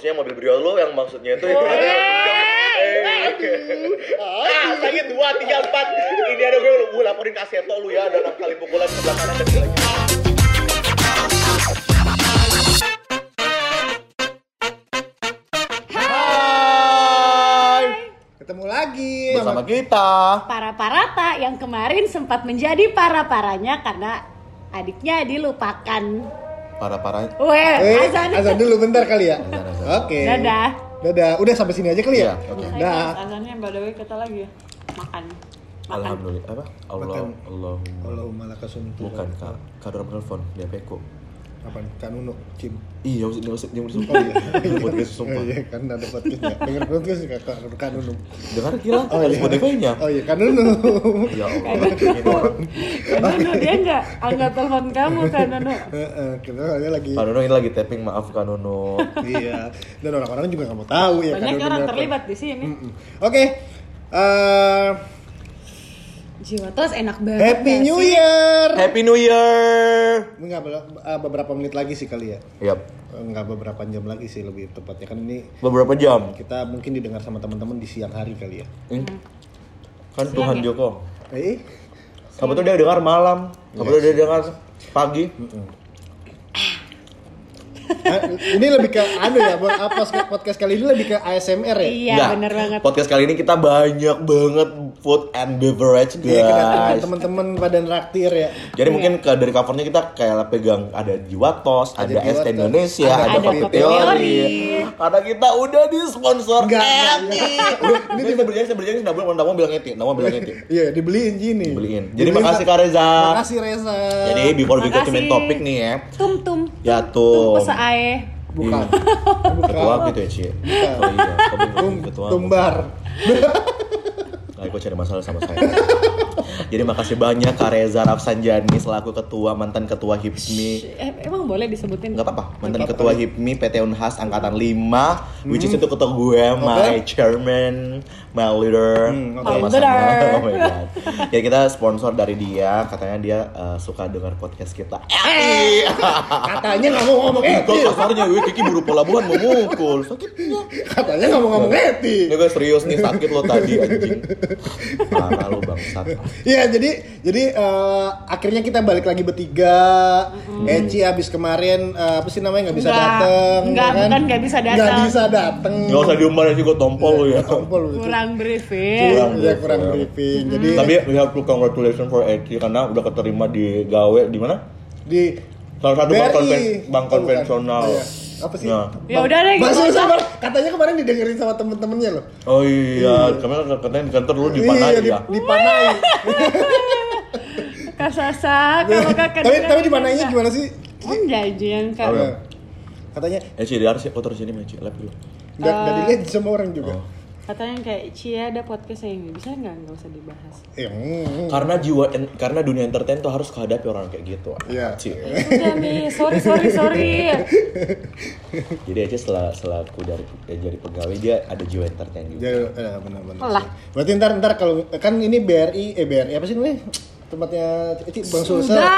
maksudnya mobil brio lu yang maksudnya itu. Eh. ah sakit dua tiga empat ini ada gue gue laporin ke Aseto lu ya ada enam kali pukulan sebelah kanan dan kiri Hai. Ketemu lagi Bersama kita. para parata yang kemarin sempat menjadi para paranya karena adiknya dilupakan. Para para. Weh, Eh, azan. azan dulu bentar kali ya. Azan, Oke. Dadah. Dadah. Udah sampai sini aja kali ya. Iya, oke. Dah. Azannya by the way kita lagi ya. Makan. Makan. Alhamdulillah apa? Allah Makan. Allah. Allahumma lakasumtu. Bukan kak. Kak dorong telepon dia peko. Apa nih? Kanuno, Cim. Iya, usah usah jangan Oh disumpah. iya. Podcast sumpah. Oh iya, kan ada podcastnya. Dengar podcast juga Kak Kanuno. Dengar gila, Oh ada iya. Spotify-nya. Oh iya, Kanuno. Ya Allah, ini orang. Nono dia nggak angkat telepon kamu kan Nono. Heeh, kita soalnya lagi Kak Nuno ini lagi tapping, maaf Kak Nuno. iya. Dan orang-orang juga nggak mau tahu ya Banyak Kanuno orang terlibat di sini. Oke. Eh, Jiwa tos enak banget. Happy New sih? Year. Happy New Year. Enggak beberapa menit lagi sih kali ya. Yap, Enggak beberapa jam lagi sih lebih tepatnya kan ini beberapa jam. kita mungkin didengar sama teman-teman di siang hari kali ya. Hmm. Kan Tuhan Joko. Eh, Kamu tuh dia dengar malam, kamu tuh dia dengar pagi. ah, ini lebih ke anu ya buat apa podcast kali ini lebih ke ASMR ya? Iya bener banget. Podcast kali ini kita banyak banget food and beverage Iya, guys. teman-teman pada nraktir ya. Jadi mungkin ke, dari covernya kita kayak pegang ada jiwa tos, ada, es Tos, Indonesia, ada ada, Ada kopi teori. Karena kita udah di sponsor Eti. Ini dia berjanji, saya berjanji sudah bilang mau bilang Eti, mau bilang Eti. Iya, dibeliin gini. Beliin. Jadi makasih Kak Reza. Makasih Reza. Jadi before we go to main topic nih ya. Tum tum. Ya Tum tuh. pesae. bukan. Ketua gitu ya, Ci. Oh iya, Tum, tumbar. Kok cari masalah sama saya. Jadi makasih banyak Kak Reza Rafsanjani selaku ketua mantan ketua HIPMI. Emang boleh disebutin? Enggak apa-apa, mantan ketua HIPMI PT Unhas angkatan 5 which is itu ketua gue, my chairman, my leader. Hmm, saya. Leader. Oh my god. Ya kita sponsor dari dia, katanya dia eh, suka dengar podcast kita. Eh, Katanya nggak mau ngomong eh, kok kasarnya gue Kiki buru pelabuhan mau mukul. Sakitnya. Katanya nggak mau ngomong Eti. Ini gue serius nih sakit lo tadi anjing. Parah lo bangsat. Iya, jadi jadi eh, akhirnya kita balik lagi bertiga. Eci habis kemarin eh, apa sih namanya nggak bisa datang. Enggak, ya kan? bukan nggak bisa Nggak datang. bisa datang. Gak usah diumbarin sih gue tompol lo ya. Tompol itu. Kurang briefing. Kurang. Iya, kurang briefing. Jadi Tapi we have to congratulations for Eci karena udah keterima di gawe di mana? di Salah satu bank, BRI. konven- bank Oh, konvensional. Oh, iya. Apa sih? Nah. Ya udah deh, gitu aja. Bang. katanya kemarin didengerin sama temen-temennya loh. Oh iya, kami katanya di kantor dulu di Iya, Panai di, ya. di Panai. Kak Sasa, kalau kakak tapi tapi di Panainya gimana sih? Om jajan kak. Oh, iya. Katanya Eci dia harus aku terus ini Eci lab dulu. nggak nggak dilihat sama orang juga. Oh. Katanya kayak Cia ada podcast yang bisa nggak nggak usah dibahas. Eh, mm, Karena jiwa en- karena dunia entertain tuh harus kehadapi orang kayak gitu. Iya. Ci. Udah nih, sorry sorry sorry. Jadi Eci setelah selaku dari eh, jadi pegawai dia ada jiwa entertain juga. Ya, eh, benar-benar. Lah. Berarti ntar ntar kalau kan ini BRI eh BRI apa sih namanya? Tempatnya Eci Bang Sulsel. Udah.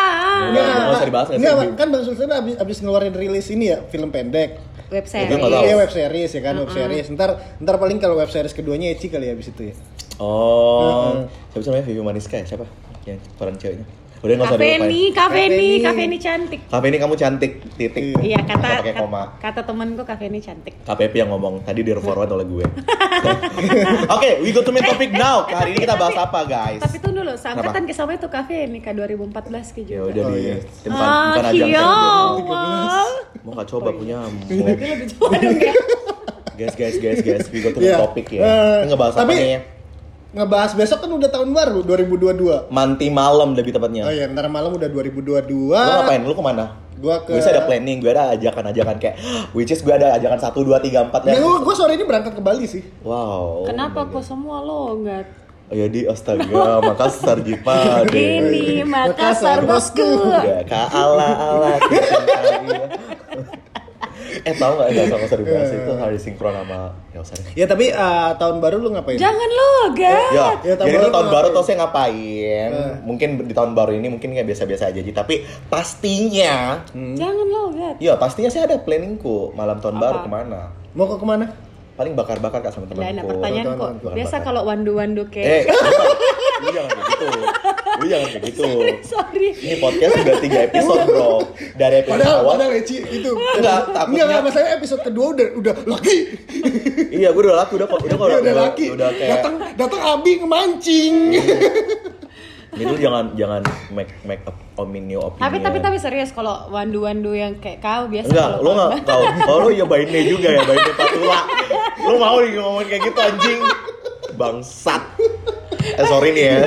Nggak, nggak usah dibahas, nggak Enggak, sih? kan Bang Sulsel abis, abis ngeluarin rilis ini ya, film pendek. Web series. Iya web series ya kan, web series. Ntar ntar paling kalau web series keduanya Eci kali ya abis itu ya. Oh, siapa sih namanya Vivi Maniska ya? Siapa? Yang peran ceweknya. Udah nggak usah Kafe nih, kafe nih cantik. Kafe ini kamu cantik, titik. Iya kata Nggak pakai kata, koma. kata temenku kafe ini cantik. KPP yang ngomong tadi di forward oleh gue. Oke, we go to main topic now. Hari ini kita bahas apa, guys? Tapi tuh dulu, seangkatan ke sama itu kafe nih kak 2014 ke Ya juga. udah Oh, di iya. ini bukan, Ah, ajang iya. saya. wow. Mau gak coba punya lebih dong ya. Guys, guys, guys, guys, we go to Iya. main topic ya. Eh, Ini ngebahas tapi- apa nih? Ngebahas besok kan udah tahun baru 2022. Manti malam lebih tepatnya. Oh iya, ntar malam udah 2022. Lu ngapain? Lu ke mana? Gua ke Gue ada planning, gue ada ajakan-ajakan kayak which is gue ada ajakan 1 2 3 4 Nah, gua, gua sore ini berangkat ke Bali sih. Wow. Kenapa kok semua lo nggak Oh ya di astaga, Makassar Jipa ini Makassar Makassar, bosku. ka ala ala Eh tau gak ya sama usah dibahas itu harus sinkron sama ya usah deh. Ya tapi eh, tahun baru lu ngapain? Jangan lo, Gat. Ya, Ya, tahun jadi baru itu tahun baru tuh saya ngapain? Mungkin di tahun baru ini mungkin kayak biasa-biasa aja Ji. Tapi pastinya, Jangan lo, Gat. ya pastinya saya ada planningku malam tahun Apa? baru ke mana? Mau ke ke mana? Paling bakar-bakar kak sama Udah enak temanku. pertanyaan kok. Biasa kalau wandu-wandu Eh, kayak lu jangan kayak gitu. Lu jangan kayak gitu. sorry. Ini podcast udah tiga episode bro. Dari episode Padahal, awal. padahal Eci itu. Enggak, takutnya- Enggak, enggak, masalahnya episode kedua udah udah laki. Iya, gue udah laku udah kok. Udah kok. Udah, udah laki. Udah kayak. Datang datang Abi ngemancing. Jadi lu jangan jangan make make up opinion opinion. Tapi tapi tapi serius kalau wandu-wandu yang kayak kau biasa Enggak, kalau lu tahun nggak tahu. Kalau lu ya bainnya juga ya, bainnya patula. Lu mau nih ngomongin kayak gitu anjing. Bangsat. Eh sorry nih ya.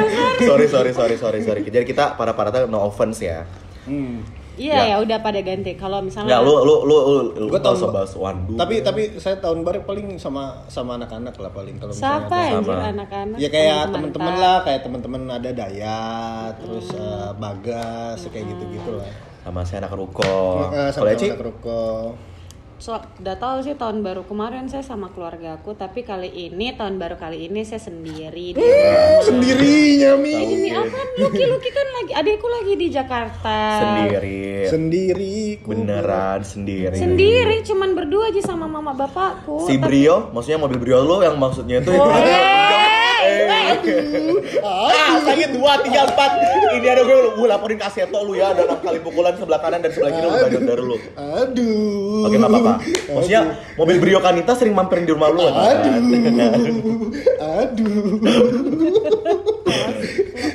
Sorry sorry sorry sorry sorry. Jadi kita para para tuh no offense ya. Iya Ya. ya udah pada ganti. Kalau misalnya Enggak, lu lu lu lu, lu Gua usah bahas wandu. tapi tapi saya tahun baru paling sama sama anak-anak lah paling kalau misalnya siapa anak-anak? Ya kayak Teman-teman lah, kayak temen-temen ada Dayat, terus eh, Bagas, kayak gitu-gitu lah. sama saya anak ruko. Kalau sama Eci? anak ruko. So, udah tahu sih tahun baru kemarin saya sama keluarga aku, tapi kali ini tahun baru kali ini saya sendiri. di rumah. Sendirinya Mi. Ini apa? Luki Luki kan lagi adikku lagi di Jakarta. Sendiri. Sendiri. ku- Beneran sendiri. Sendiri, cuman berdua aja sama mama bapakku. Si Tapi- Brio, maksudnya mobil Brio lo yang maksudnya itu Oh, eh, Ah, sakit dua, tiga, empat. Ini ada gue, gue laporin ke Aseto lu ya. Ada enam kali pukulan sebelah kanan dan sebelah kiri lu banyak dari lu. Aduh. Oke nggak apa-apa. Maksudnya mobil Brio Kanita sering mampirin di rumah lu? Aduh. Aduh.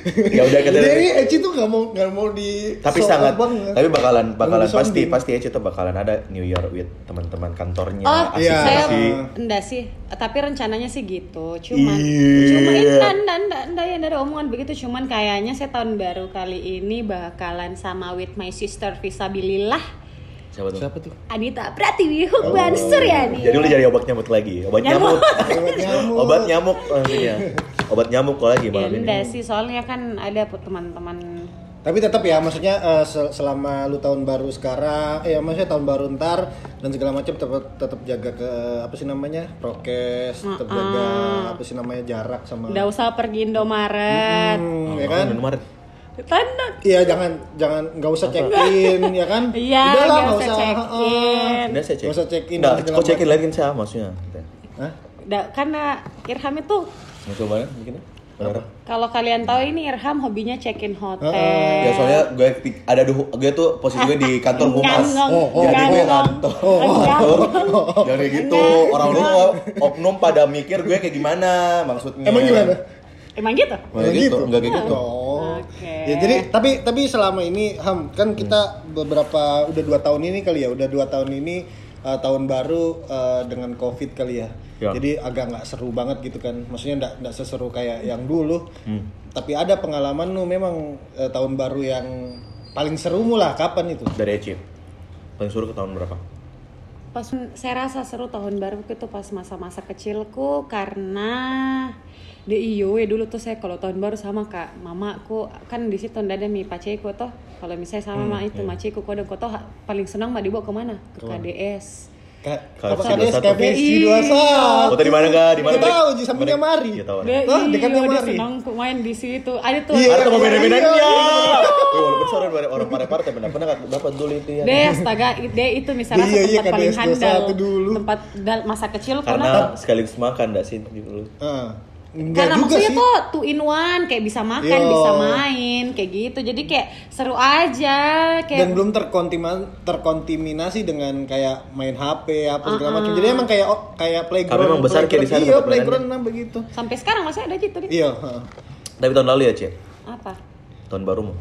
ya udah kita. Jadi Eci tuh nggak mau nggak mau di Tapi sangat, banget. tapi bakalan bakalan Mau pasti disombing. pasti Eci tuh bakalan ada New Year with teman-teman kantornya. Oh, asik iya. saya sih. enggak sih, tapi rencananya sih gitu. Cuman Iya. cuma enggak enggak enggak enggak ya ada omongan begitu, cuman kayaknya saya tahun baru kali ini bakalan sama with my sister Visabilillah Siapa tuh? Siapa tuh? Anita Pratiwi Hukban Suryani. Jadi lu jadi obat nyamuk lagi, obat Nyamuk. nyamuk, Obat nyamuk. obat nyamuk maksudnya, obat nyamuk kok lagi Ya malam enggak ini. sih, soalnya kan ada teman-teman Tapi tetap ya, maksudnya sel- selama lu tahun baru sekarang, eh maksudnya tahun baru ntar dan segala macam tetap tetap jaga ke apa sih namanya prokes, tetap jaga apa sih namanya jarak sama. Enggak usah pergi Indomaret. Hmm, ya Oh, kan? minum Maret. Tanda. Iya jangan jangan nggak usah check in ya kan? Iya, Udah lah, nggak nggak usah usah check in. Nggak usah check in Nggak, dan segala kok check in lagi kan saya maksudnya. Hah? Da- karena Irham itu Mau coba kan bikinnya? Bener. kalau kalian tahu ini Irham hobinya check-in hotel. Ya soalnya gue ada gue tuh posisi gue di kantor humas. Oh, oh, Jadi gue kantor. Jangan kayak gitu. Orang lu oknum pada mikir gue kayak gimana maksudnya. Emang gimana? Emang gitu? Enggak gitu, enggak kayak gitu. Oh. Oke. Ya jadi tapi tapi selama ini Ham kan kita beberapa udah dua tahun ini kali ya udah dua tahun ini uh, tahun baru uh, dengan covid kali ya. Ya. Jadi agak nggak seru banget gitu kan. Maksudnya nggak nggak seseru kayak yang dulu. Hmm. Tapi ada pengalaman lu memang uh, tahun baru yang paling seru lah kapan itu? Dari Eci. Paling suruh ke tahun berapa? Pas saya rasa seru tahun baru itu pas masa-masa kecilku karena di iyo we dulu tuh saya kalau tahun baru sama kak mamaku kan di situ ada mi paceku tuh kalau misalnya sama Hmm, mama itu iya. maceku kode kau tuh paling senang mah dibawa ke mana ke KDS apa KDS 21? KFC Iya. 21. Oh, tadi mana gak? Di mana? Kita tahu di sampingnya Mari. Iya tahu. Iya, dekatnya Mari. senang ku main di situ ada tuh Iya. Ada mau beda-bedanya. Iya, Walaupun sore dari orang pare-pare tapi pernah pernah dapat dulu itu ya. Deh, astaga, dia itu misalnya Iya, iya, tempat paling KDS handal, 21 dulu. tempat masa kecil Karena sekaligus makan enggak sih dulu. Heeh. Enggak karena juga maksudnya sih. tuh two in one kayak bisa makan Yo. bisa main kayak gitu jadi kayak seru aja kayak dan belum terkontaminasi dengan kayak main HP apa segala macam. Jadi emang kayak oh, kayak playground. Kami emang besar kayak di sana Iya, playground nah begitu. sampai sekarang masih ada gitu deh Iya, heeh. Tapi tahun lalu ya, Cie. apa Tahun baru mau.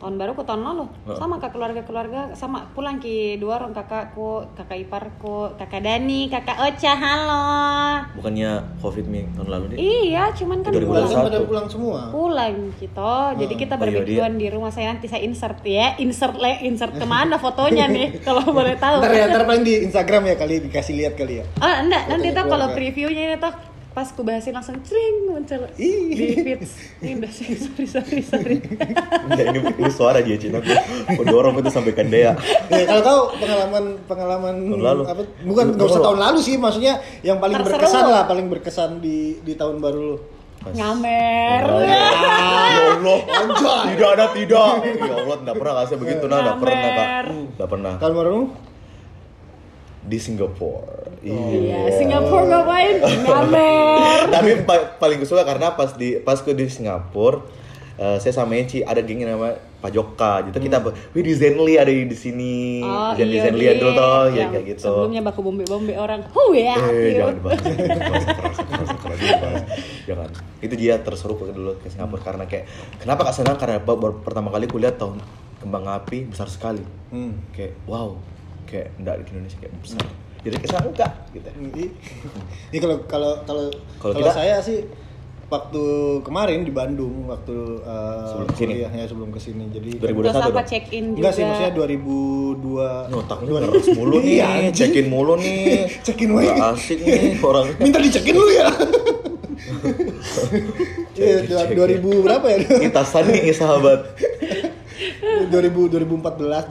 Tahun baru ku tahun lalu. Sama kak keluarga keluarga sama pulang ki dua orang kakakku kakak iparku kakak Dani kakak Ocha halo. Bukannya Covid mi tahun lalu nih? iya cuman kan 2021. pulang. Kan pada pulang semua. pulang gitu. Jadi kita Oh, iya, berbiduan di rumah. Saya nanti saya insert ya. Insert le insert ke mana fotonya nih kalau boleh tahu. Ntar ya, ntar paling di Instagram ya kali dikasih lihat kali ya. Oh enggak, nanti tuh kalau previewnya ini tuh pas ku bahasin langsung cring muncul Ih. di feeds. Ini udah sih sorry sorry sorry. Enggak, ini, ini suara dia Cina. Gue dorong itu sampai ke Dea. Ya, kalau tahu pengalaman pengalaman Tahun lalu. apa bukan nggak usah Tahun lalu sih maksudnya yang paling Terseru. berkesan lah paling berkesan di di tahun baru lu. ngamer. Ya Allah. Tidak ada tidak. Ya Allah tidak pernah kasih begitu nah Tidak pernah kak. Tidak pernah. Tahun baru? Di Singapura iya. Singapura ngapain? Ngamer Tapi pa- paling gue suka karena pas di pas gue di Singapura eh, saya sama Eci ada geng yang nama Pak Joka gitu kita wih di Zenly ada di sini. Oh Zen- di iya Zenly dia. dulu toh ya kayak gitu. Sebelumnya baku bombe-bombe orang. Huh ya. Eh, jangan dibahas, jangan. Itu dia terseru ke dulu ke Singapura karena kayak kenapa kak senang? Karena baru pertama kali kulihat tahun kembang api besar sekali. Hmm. Kayak wow, kayak enggak di Indonesia kayak besar. Jadi kesan enggak gitu. Ini kalau kalau kalau Kalau kalau kita- saya sih waktu kemarin di Bandung waktu uh, Sebelum kuliah, ya sebelum ke sini jadi 2021 Terus apa check in juga? enggak sih maksudnya 2002 Ini otaknya ngeres mulu nih, Iya, anjing. cekin mulu nih. Cekin wae. Nggak asik nih orang. minta dicekin lu ya Iya, dua-. 2000 berapa ya? Itasan nih sahabat. 2000 2014 2015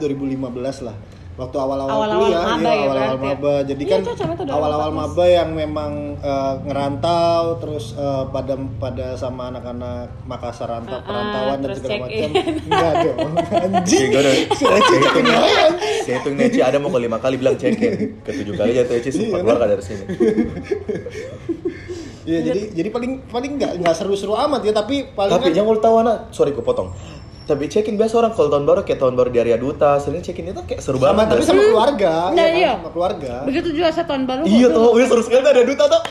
lah waktu awal-awal Awal-awal kuliah maba iya, ya awal-awal ya? maba. Jadi Iya, kan cocok itu 2014. awal-awal maba yang memang eh, ngerantau terus eh, pada pada sama anak-anak Makassar rantau ah, perantauan dan segala check macam. in. enggak dong. Anjing. Saya hitung nih Ci ada mau ke lima kali bilang cekin Ke tujuh kali jatuh Ci sempat Iya, keluar gak dari sini. Iya jadi jadi paling paling nggak nggak seru-seru amat ya tapi paling Tapi kan- yang lu tahu anak, sorry gue potong Tapi check-in biasa orang kalau tahun baru kayak tahun baru di area duta Sering check-in itu kayak seru sama banget tapi sama sih? keluarga Nah, ya kan? iya. sama keluarga Begitu juga saya tahun baru. Iya tuh, wih seru sekali ada duta tuh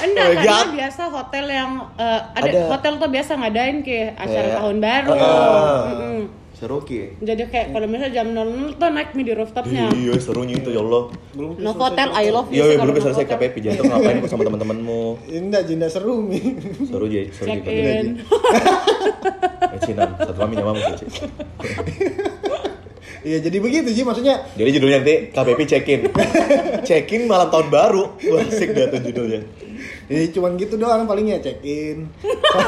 Enggak, Oh karena God. biasa hotel yang eh, ada, Ada. hotel tuh biasa ngadain ke acara Kayak- tahun baru. Ah. Mm-mm. Seru ki. Jadi kayak kalau misalnya jam 00 tuh naik di rooftopnya. Iya serunya itu ya Allah. Belum No hotel, I love you. Iya, sih iya belum selesai hotel. KPP Jantung ngapain kok sama teman-temanmu enggak jinda seru nih Seru aja, seru Check juga in. Eh Cinan, satu kami nyamamu Ci Iya jadi begitu sih maksudnya. Jadi judulnya nanti KPP check-in Check-in malam tahun baru. Wah, Asik dah tuh judulnya Ya cuman gitu doang palingnya check in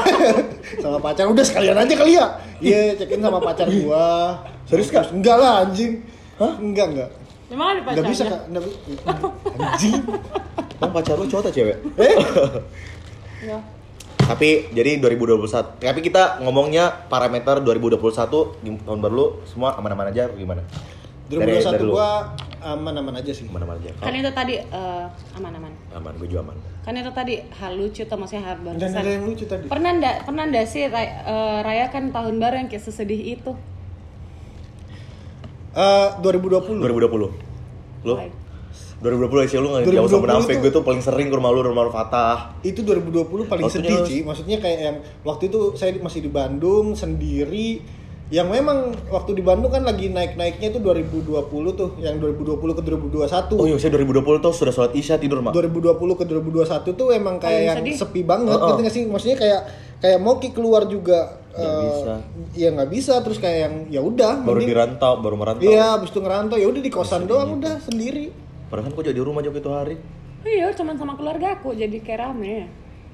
sama pacar udah sekalian aja kali ya. Iya check in sama pacar gua. Serius? Terus, Enggak lah anjing. Hah? Enggak enggak. Memang ada Enggak bisa pacarnya? kak. Enggak bi- Anjing. Bang pacar lu cowok atau cewek? Eh? Ya. Tapi jadi 2021. Tapi kita ngomongnya parameter 2021 di tahun baru lu semua aman-aman aja atau gimana? Dari- 2021 dari lu. gua aman-aman aja sih. aman-aman aja. Kan itu tadi eh, aman-aman. Aman, gue juga aman. Kan itu tadi hal lucu tuh maksudnya hal Dan berkesan. ada yang lucu tadi. Pernah ndak pernah ndak sih ray- eh, rayakan tahun baru yang kayak sesedih itu? Eh 2020. 2020. Lu? Why? 2020 sih lu nggak jauh 2020 sama munafik tuh- gue tuh paling sering ke rumah lu rumah lu Fatah. Itu 2020 paling Waktunya sedih sih. Maksudnya kayak yang waktu itu saya masih di Bandung sendiri. Yang memang waktu di Bandung kan lagi naik-naiknya itu 2020 tuh, yang 2020 ke 2021. Oh iya, saya 2020 tuh sudah sholat isya tidur mak. 2020 ke 2021 tuh emang kayak Paling yang sedih. sepi banget Heeh. gitu nggak sih maksudnya kayak kayak mau Ki keluar juga Nggak eh, bisa. ya nggak bisa terus kayak yang ya udah Baru mending- dirantau, baru merantau. iya abis itu ngerantau ya udah di kosan doang udah sendiri Padahal kan kok jadi rumah jauh itu hari. Iya, cuman sama keluarga aku jadi kayak rame.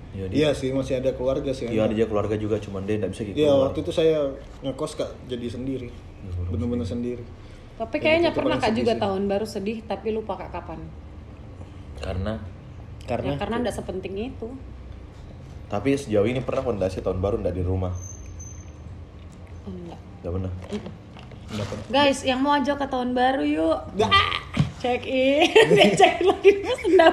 Iya, dia. iya sih masih ada keluarga sih Iya, ada dia keluarga juga cuman dia enggak bisa gitu. Iya waktu itu saya ngekos kak jadi sendiri bener-bener sendiri Tapi kayaknya pernah kak juga sih. tahun baru sedih tapi lupa kak kapan? Karena karena Ya, karena ndak sepenting itu. tapi sejauh ini pernah fondasi tahun baru enggak di rumah. Oh, enggak. Enggak pernah. Guys, yang mau ajak ke tahun baru yuk. Check in, dia cek lagi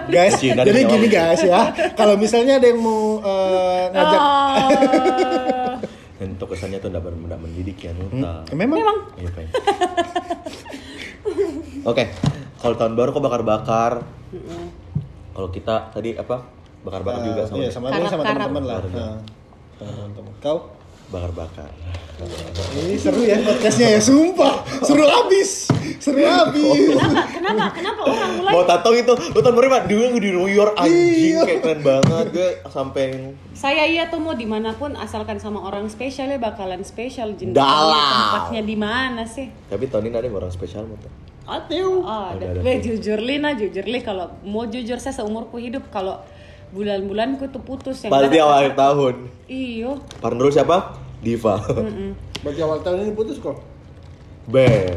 guys Cina jadi di gini guys ya kalau misalnya ada yang mau eh, ngajak Oh. Dan untuk kesannya tuh enggak enggak mendidik ya Nuta. Eh, memang, Memang Iya. Oke, kalau tahun baru kok bakar-bakar. Kalau kita tadi apa? Bakar-bakar juga sama iya, sama sama Karap-karap. teman-teman lah. Nah, sama teman-teman. kau bakar-bakar. Ini seru ya podcastnya ya, sumpah. Seru abis, seru abis. kenapa? Kenapa? Kenapa orang mulai Mau tato itu, lu tahun mah dulu di New York anjing Iya. kayak keren banget gue sampai Saya iya tuh mau di mana pun asalkan sama orang spesial ya bakalan spesial jenis Dalam. tempatnya di mana sih? tapi tahun ini ada yang orang spesial mau tuh. Ateu. Oh, Ada, jujur li nah jujur li kalau mau jujur saya seumurku hidup kalau bulan-bulan ku tuh putus yang Pasti ada- awal akhir tahun. Iyo. Partner lu siapa? Diva. Bagi awal tahun ini putus kok. Bel.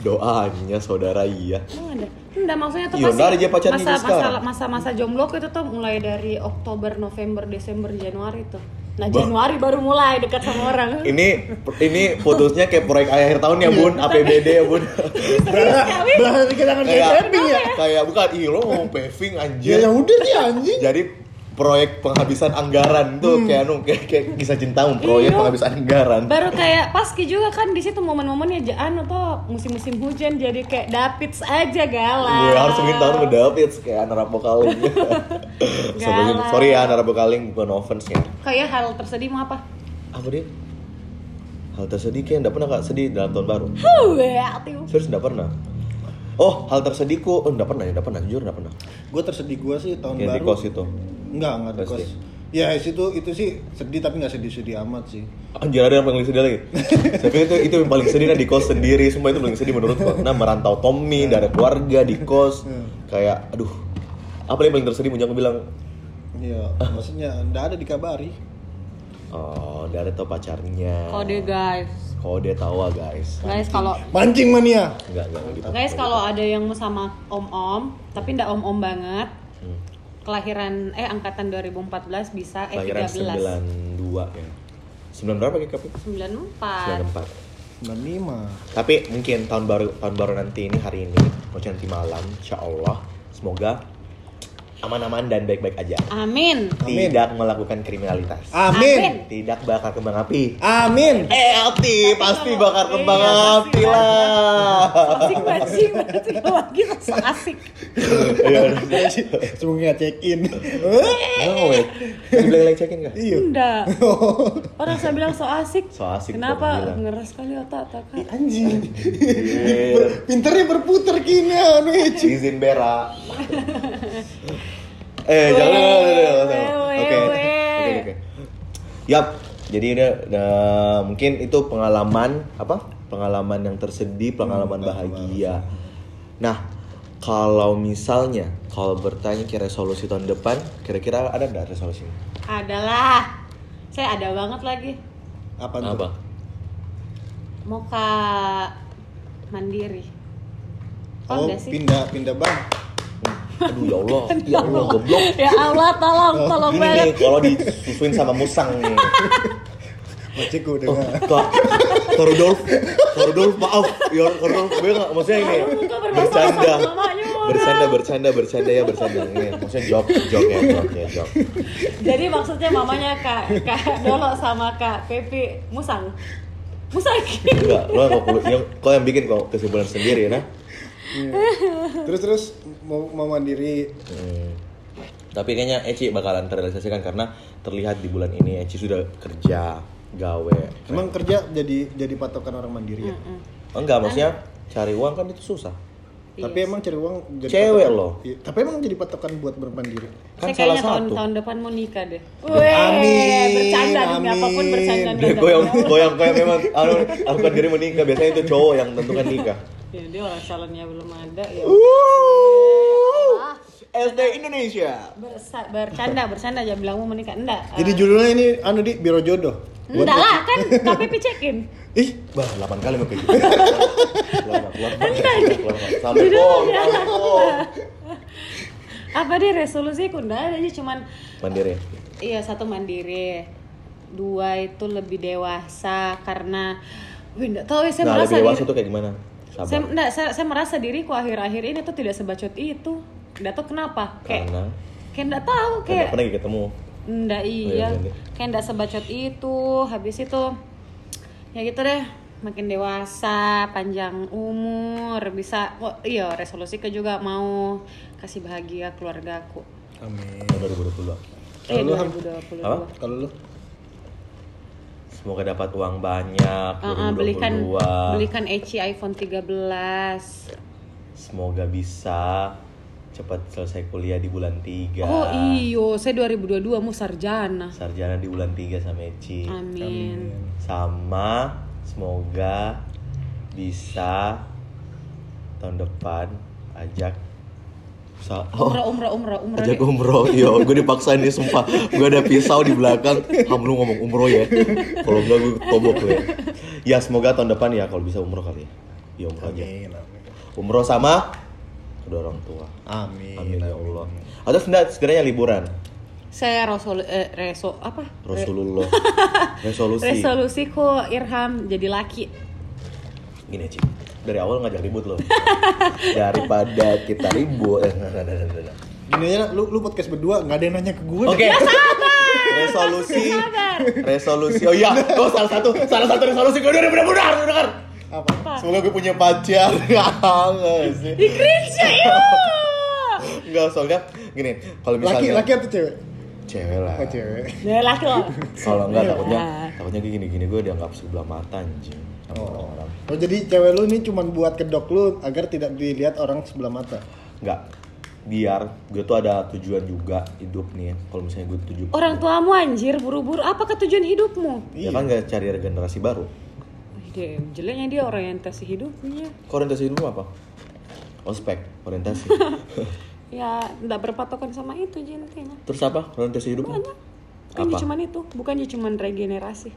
Doanya saudara iya. Emang ada? Enggak maksudnya tuh Iya, pasti dia masa, masa, sekarang. masa masa jomblo itu tuh mulai dari Oktober, November, Desember, Januari tuh. Nah. Januari baru mulai dekat sama orang. Ini ini putusnya kayak proyek akhir tahun ya bun, APBD ya bun. Belahan kita kan kayak kayak camping ya. kayak bukan, ih lo mau paving Ya anjir. yang udah sih anjing. Jadi proyek penghabisan anggaran tuh kayak anu kayak, kayak kisah cintamu proyek Iya. penghabisan anggaran. Baru kayak paski juga kan di situ momen-momennya jaan atau musim-musim hujan jadi kayak Dapids aja galau. Gue harus bikin tahun ke David kayak anak. Sebelum Galau. sorry ya anak rapokaling bukan offense ya. Kayak hal tersedih mau apa? Apa dia? Hal tersedih kayak enggak pernah kak sedih dalam tahun baru. Tiu. Serius enggak pernah. Oh, hal tersedihku, oh, enggak pernah ya, enggak pernah, jujur enggak pernah. Gue tersedih gue sih tahun Kayak di baru. kos itu. Enggak, enggak di Pasti. kos. Ya itu itu sih sedih tapi nggak sedih-sedih amat sih. Anjir ada yang paling sedih lagi. Saya pikir itu itu yang paling sedih nah di kos sendiri, semua itu paling sedih menurutku. Nah merantau Tommy dari keluarga di kos, kayak aduh apa yang paling tersedih Munjang bilang Iya, maksudnya enggak ada dikabari. oh dari tau pacarnya Kode guys. kode tawa guys Guys kalau Mancing mania. enggak enggak enggak gitu guys kalau ada yang mau sama om-om tapi ndak om-om banget. Hmm. Kelahiran eh angkatan 2014 bisa eh Lahiran 13. 92 ya 9 berapa kayak kapi? 94 94. 95. Tapi mungkin tahun baru tahun baru nanti ini hari ini, maksudnya nanti malam, insya Allah semoga aman-aman dan baik-baik aja. Amin. Amin. Tidak melakukan kriminalitas. Amin. Tidak bakar kembang api. Amin. Eh, api pasti bakar kembang Iya, pasti api lah. Asik bajing berarti lagi so asik. Iya. Semoga check in. Oh, wait. Dibilang lagi cekin kah? Iya. Enggak. Orang saya bilang so asik. So asik, Kenapa bilang. ngeras kali otak otak Kak? Anjing. Iya. Pinternya berputar kini anu. Izin berak. eh, jangan. Oke. Oke, oke. Yap. Jadi ini nah, mungkin itu pengalaman apa? Pengalaman yang tersedih, pengalaman Hmm, bahagia. Nah, kalau misalnya kalau bertanya kira resolusi tahun depan, kira-kira ada nggak resolusi? Adalah. Saya ada banget lagi. Apa tuh? Apa? Mau ke mandiri. Oh, Oh, pindah pindah bang. Aduh ya Allah, ya Allah goblok. ya Allah, tolong, tolong Ini banget. nih kalau disusuin sama musang nih. Maciku Oh, dengan. Kak, Kak Rudolf, maaf, ya Kak Rudolf, gue nggak, maksudnya ini bercanda, bercanda, bercanda, bercanda ya bercanda, ini maksudnya joke, joke ya, joke ya, joke. Jadi maksudnya mamanya Kak Kak Dolo sama Kak Pepi musang. Musang. Enggak, lo yang kau yang bikin kau kesimpulan sendiri nah. Iya. Terus terus mau mau mandiri. Hmm. Tapi kayaknya Eci bakalan terrealisasikan karena terlihat di bulan ini Eci sudah kerja, gawe. Emang kerja jadi jadi patokan orang mandiri ya. Enggak, maksudnya cari uang kan itu susah. Tapi emang cari uang jadi Cewek patokan- loh. Iya, Tapi emang jadi patokan buat bermandiri. Kan Saya salah tahun satu. tahun depan mau nikah deh. Amin, Bercanda demi amin. apa pun bercanda. Dia goyang, goyang kayak memang anu, lakukan diri menikah. Biasanya itu cowok yang tentukan nikah. Ya dia orang calonnya belum ada ya. Ah, SD Indonesia. bersa- bercanda bercanda aja bilang mau menikah enggak. Jadi judulnya ini anu di Biro Jodoh. Enggak lah kan KPP cekin. Ih, Bah, 8 kali mau kayak gitu. Apa deh resolusi aku enggak ada aja cuman Mandiri. Iya satu mandiri, dua itu lebih dewasa karena, wih nggak tahu ya saya Nah, merasa lebih dewasa diri, tuh kayak gimana? Saya, Sabar. nggak, saya, saya merasa diriku akhir-akhir ini tuh tidak sebacot itu, nggak tahu kenapa, kayak Karena kayak nggak tahu kayak, pernah ketemu. nggak iya, iya, iya. kayak nggak sebacot itu, habis itu ya gitu deh, makin dewasa, panjang umur, bisa, oh iya resolusi ke juga mau kasih bahagia keluargaku. Amin. Tahun 2022. Eh Kalau lu, Ham? 2022. Apa? Kalau lu Semoga dapat uang banyak Uh, uh, 2022. belikan belikan Eci iPhone 13 Semoga bisa cepat selesai kuliah di bulan 3. Oh iyo, saya 2022 mau sarjana. Sarjana di bulan 3 sama Eci. Amin. Sama semoga bisa tahun depan ajak Sa- oh, Umroh, umroh, umroh, umroh. ajak deh. umroh, yo, gue dipaksain nih sumpah. Gue ada pisau di belakang. Ham lu ngomong umroh ya. Kalau enggak gue tobok lu ya. Ya semoga tahun depan ya kalau bisa umroh kali ya. Ya umroh aja. Umroh sama kedua orang tua. Amin. Amin ya Allah. Atau sebenarnya sekiranya liburan. Saya resolu eh, reso apa? Rasulullah. Resolusi. resolusiku Irham jadi laki. Gini Ci, dari awal ngajak ribut loh. Daripada kita ribut. Eh, nah, nah, nah, nah, nah. Gini aja, lu, lu podcast berdua nggak ada yang nanya ke gue. Oke. Resolusi. Sabar. Resolusi. Oh iya, oh salah satu, salah satu resolusi gue udah benar benar dengar. Apa? Semoga gue punya pacar. Sih. Di cringe ya. Enggak, soalnya gini, kalau Laki, misalnya laki atau cewek? cewek lah. Oh cewek. Laki loh. Kalau enggak takutnya Ah. takutnya kayak gini-gini gue dianggap sebelah mata anjing sama orang-orang. Oh jadi cewek lu ini cuma buat kedok lu agar tidak dilihat orang sebelah mata. Enggak. Biar gue tuh ada tujuan juga hidup nih. ya. Kalau misalnya gue tujuh Orang tuamu anjir buru-buru. Apa tujuan hidupmu? Ya kan gak cari regenerasi baru. Dia jeleknya dia orientasi hidupnya. Orientasi hidupmu apa? Ospek, orientasi. Ya, enggak berpatokan sama itu intinya. Terus apa orientasi hidupmu? Banyak. Bukannya Apa? cuman itu, bukannya cuman regenerasi.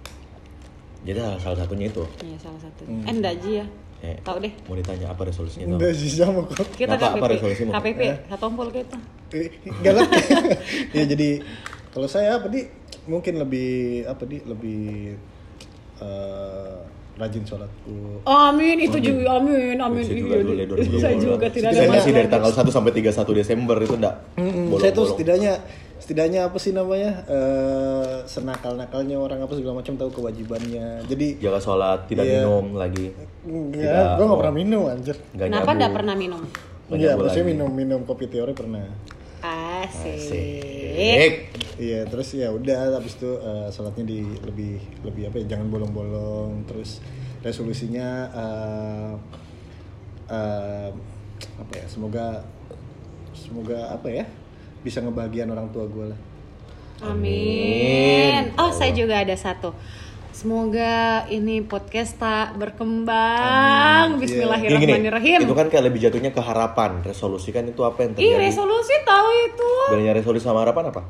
Jadi salah satunya itu. Iya, salah satu. Hmm. Eh, enggak Ji ya. Eh, Tahu deh. mau ditanya apa resolusinya? Udah sih sama kok. Kita Apa- apa KPP, resolusimu? KPP, satu tombol kita. Eh, Galak. ya jadi kalau saya apa di mungkin lebih apa di lebih eh, rajin sholatku. Amin, itu juga amin, amin. Saya juga Iya, dulu ya, 2020. Saya juga tidak ada Saya masih dari tanggal 1 sampai 31 Desember itu enggak Mm-mm, bolong-bolong. saya tuh setidaknya setidaknya apa sih namanya eh senakal nakalnya orang apa segala macam tahu kewajibannya. Jadi Jaga sholat, tidak Iya. minum lagi. enggak, gua nggak pernah minum anjir. Enggak Kenapa enggak pernah minum? Nggak Iya, maksudnya minum minum kopi teori pernah. Asik. Asik. Iya, terus ya udah habis itu eh, sholatnya di lebih lebih apa ya jangan bolong-bolong. Terus resolusinya eh eh, apa ya? Semoga semoga apa ya? Bisa ngebahagiain orang tua gue lah. Amin. Oh, saya juga ada satu. Semoga ini podcast tak berkembang. Gini, gini, Bismillahirrahmanirrahim. itu kan kayak lebih jatuhnya ke harapan. Resolusi kan itu apa yang Ih, terjadi? resolusi tahu itu. Bedanya resolusi sama harapan apa?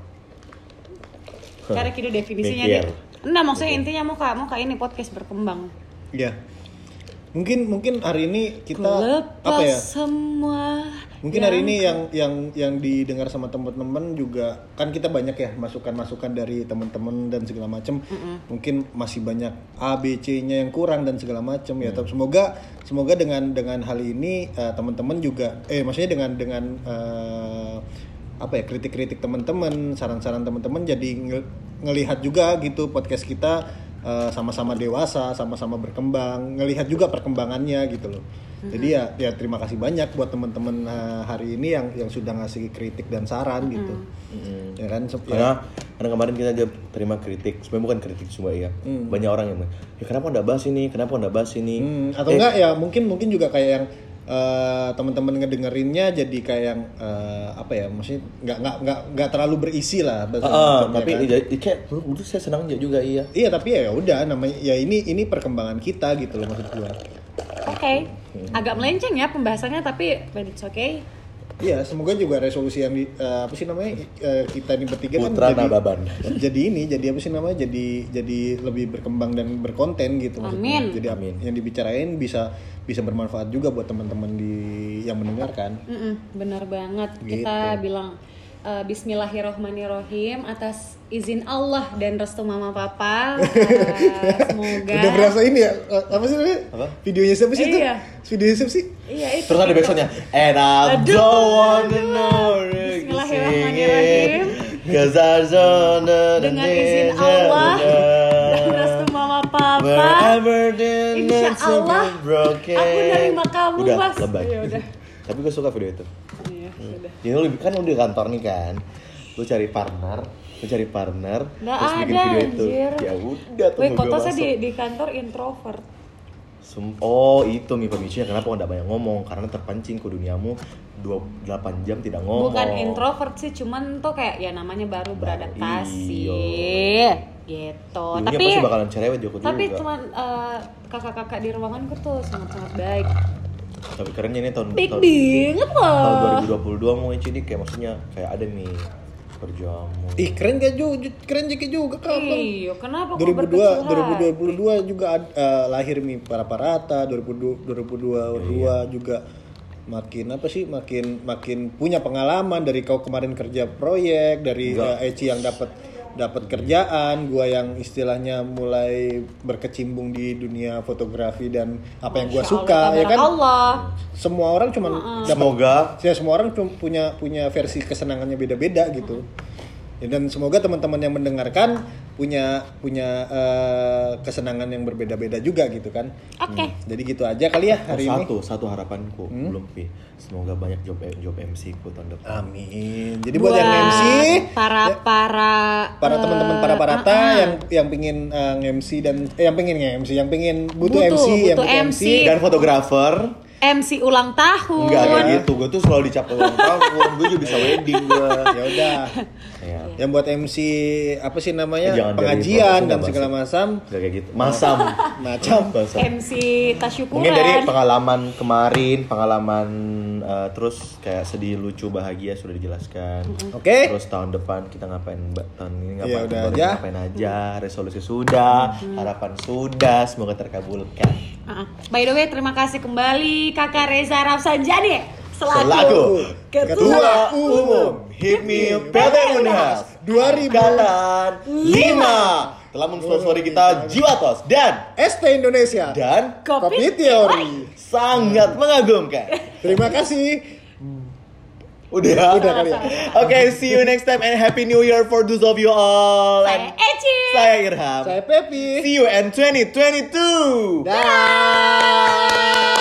Cara kidu definisinya Mikir. deh. Enggak, maksudnya intinya mau kak, mau kak ini podcast berkembang. Iya. Mungkin mungkin hari ini kita Lepas apa ya? semua. Mungkin hari ini yang yang yang didengar sama teman-teman juga kan kita banyak ya masukan-masukan dari teman-teman dan segala macam. Mungkin masih banyak A B C-nya yang kurang dan segala macam ya. Tapi semoga semoga dengan dengan hal ini eh, teman-teman juga eh maksudnya dengan dengan eh, apa ya kritik-kritik teman-teman, saran-saran teman-teman jadi nge- ngelihat juga gitu podcast kita eh, sama-sama dewasa, sama-sama berkembang, ngelihat juga perkembangannya gitu loh. Jadi ya ya terima kasih banyak buat teman-teman eh, hari ini yang yang sudah ngasih kritik dan saran gitu. Ya kan Sep- ya. Karena karena kemarin kita juga terima kritik, sebenarnya bukan kritik cuma ya. Banyak orang yang ya kenapa enggak bahas ini? Kenapa enggak bahas ini? Hmm, atau Eh, enggak ya mungkin mungkin juga kayak yang eh, teman-teman ngedengerinnya jadi kayak yang eh, apa ya maksudnya nggak nggak nggak nggak terlalu berisi lah ah, ah, macamnya tapi kan. ya, ya, kayak menurut saya senang juga iya. Iya tapi ya udah namanya ya ini ini perkembangan kita gitu loh maksud gua. Oke. Agak melenceng ya pembahasannya tapi but it's okay. Iya semoga juga resolusi yang di, eh, apa sih namanya eh, kita ini bertiga Putra kan jadi Nababan. jadi ini jadi apa sih namanya jadi jadi lebih berkembang dan berkonten gitu maksudnya. Amin. Jadi Amin. yang dibicarain bisa bisa bermanfaat juga buat teman-teman di yang mendengarkan. Mm-mm, benar banget. Gitu. Kita bilang eh, Bismillahirrohmanirrohim atas izin Allah dan restu mama papa. Eh, semoga. Udah berasa ini ya eh, apa sih namanya? Apa? Videonya siapa sih itu? Iya. Videonya siapa sih? Iya itu. Terus ada backsoundnya And I Aduh, don't wanna aduh. know Bismillahirrahmanirrahim. Cause I don't know Dengan izin Allah dan restu mama papa. Insya Allah, aku nerima kamu, Udah, Mas. lebay Ya udah. Tapi gue suka video itu Iya, sudah. Jadi lu kan lu di kantor nih kan Lu cari partner Lu cari partner Nggak Terus bikin ada, video itu anjir. Ya udah tuh mau kota saya di, di kantor introvert. Sum- Oh itu mi pemicunya kenapa nggak banyak ngomong Karena terpancing ke duniamu 28 jam tidak ngomong Bukan introvert sih, cuman tuh kayak ya namanya baru beradaptasi. Gitu. Ibunya tapi pasti bakalan cerewet Joko tapi juga cuman eh, kakak-kakak di ruanganku tuh sangat-sangat baik. Tapi kerennya ini tahun Big tahun, banget tahun loh. 2022 mau ini kayak maksudnya kayak ada nih perjamu. Ih keren gak juga, keren juga juga kamu. Iya, kenapa kok 2002, berkecil hati? 2022 juga eh, lahir Mi para parata, 2022 2022 juga makin apa sih makin makin punya pengalaman dari kau kemarin kerja proyek dari eh, Eci yang dapat dapat kerjaan gua yang istilahnya mulai berkecimpung di dunia fotografi dan apa yang gua Masya suka Allah, ya kan? Allah. semua orang cuman dapat Semoga. ya semua orang punya punya versi kesenangannya beda-beda gitu. Ya, dan semoga teman-teman yang mendengarkan punya punya eh, kesenangan yang berbeda-beda juga gitu kan Oke. jadi gitu aja kali ya oh, hari ini satu satu harapanku belum pi. Semoga banyak job job MC ku tahun depan. amin jadi buat, yang MC para para para eh, teman-teman para parata uh-uh. yang yang pingin eh, nge-MC dan eh, yang pingin nge-MC yang pingin butuh, Butuh, MC yang butuh butuh MC. MC, Dan fotografer MC ulang tahun. Enggak kayak gitu, gue tuh selalu dicap ulang tahun, gue juga bisa wedding gue ya udah Ya, yang buat MC apa sih namanya? Jangan dari pengajian dan segala macam. Gak kayak gitu. Masam. Macam. Masam. MC tasyukuran. Mungkin dari pengalaman kemarin, pengalaman eh, terus kayak sedih, lucu, bahagia sudah dijelaskan. Oke. Terus tahun depan kita ngapain, Mbak? Tahun ini Ya ngapain, udah baru aja. ngapain aja, resolusi sudah, harapan sudah, semoga terkabulkan. Uh-uh. By the way, terima kasih kembali Kakak Reza Rafsanjani selaku, Selaku Ketua Ketua Umum HIPMI PT Unhas 2000 Angkatan 5 telah mensponsori kita Jiwatos dan ST Indonesia dan Kopi Teori. sangat mengagumkan. Terima kasih. Udah. Udah kali ya. Oke, see you next time and happy new year for those of you all. Saya Eci. saya Irham. Saya Pepi. See you in 2022. Dah.